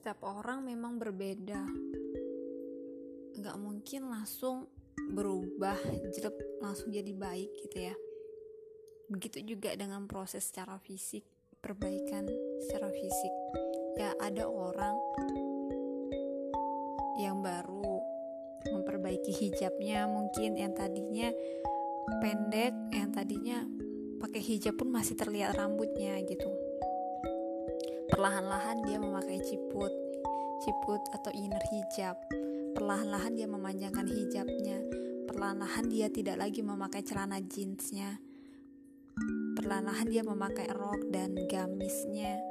setiap orang memang berbeda. Nggak mungkin langsung berubah jelek langsung jadi baik gitu ya. Begitu juga dengan proses secara fisik perbaikan secara fisik. Ya ada orang yang baru memperbaiki hijabnya mungkin yang tadinya pendek yang tadinya pakai hijab pun masih terlihat rambutnya gitu Perlahan-lahan dia memakai ciput, ciput atau inner hijab. Perlahan-lahan dia memanjangkan hijabnya. Perlahan-lahan dia tidak lagi memakai celana jeansnya. Perlahan-lahan dia memakai rok dan gamisnya.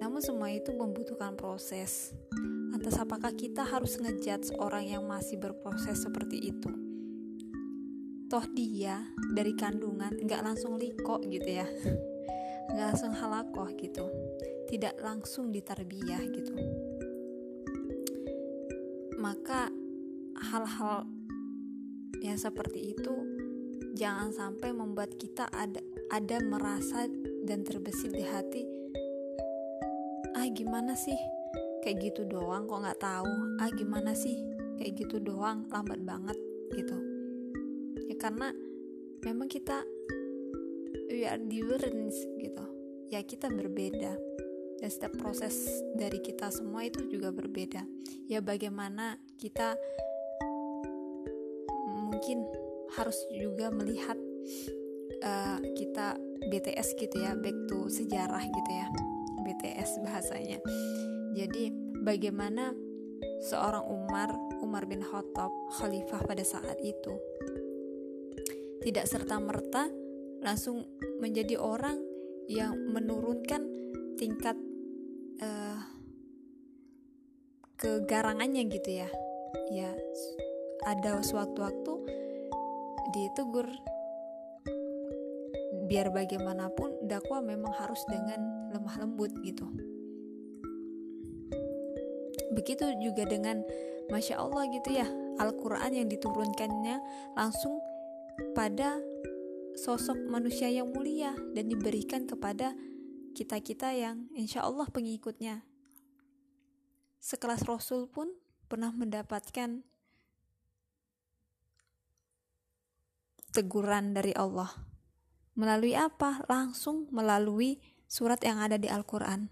Namun semua itu membutuhkan proses. Lantas apakah kita harus ngejudge orang yang masih berproses seperti itu? Toh dia dari kandungan nggak langsung liko gitu ya nggak langsung halakoh gitu. Tidak langsung ditarbiyah gitu. Maka hal-hal yang seperti itu jangan sampai membuat kita ada ada merasa dan terbesit di hati ah gimana sih? Kayak gitu doang kok nggak tahu? Ah gimana sih? Kayak gitu doang lambat banget gitu. Ya karena memang kita we are different gitu. Ya kita berbeda. Dan setiap proses dari kita semua itu juga berbeda. Ya bagaimana kita mungkin harus juga melihat uh, kita BTS gitu ya back to sejarah gitu ya BTS bahasanya. Jadi bagaimana seorang Umar Umar bin Khattab khalifah pada saat itu tidak serta merta langsung menjadi orang yang menurunkan tingkat uh, kegarangannya gitu ya. Ya ada sewaktu-waktu ditegur. Biar bagaimanapun dakwah memang harus dengan lemah lembut gitu. Begitu juga dengan masya Allah gitu ya Al-Quran yang diturunkannya langsung pada sosok manusia yang mulia dan diberikan kepada kita-kita yang insya Allah pengikutnya. Sekelas Rasul pun pernah mendapatkan teguran dari Allah. Melalui apa? Langsung melalui surat yang ada di Al-Quran.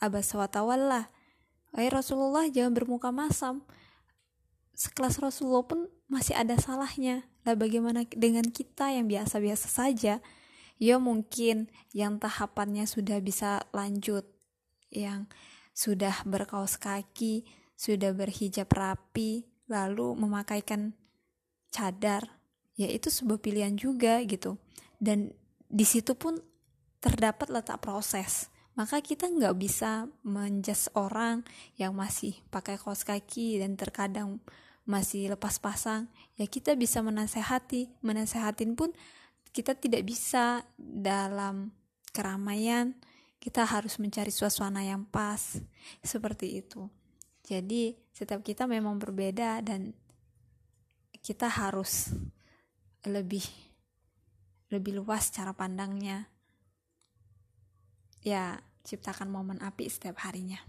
Abbas watawallah. Wahai Rasulullah jangan bermuka masam. Sekelas Rasulullah pun masih ada salahnya. Lah bagaimana dengan kita yang biasa-biasa saja? Ya mungkin yang tahapannya sudah bisa lanjut, yang sudah berkaos kaki, sudah berhijab rapi, lalu memakaikan cadar, ya itu sebuah pilihan juga gitu. Dan di situ pun terdapat letak proses. Maka kita nggak bisa menjas orang yang masih pakai kaos kaki dan terkadang masih lepas pasang ya kita bisa menasehati. Menasehatin pun kita tidak bisa dalam keramaian. Kita harus mencari suasana yang pas. Seperti itu. Jadi setiap kita memang berbeda dan kita harus lebih lebih luas cara pandangnya. Ya ciptakan momen api setiap harinya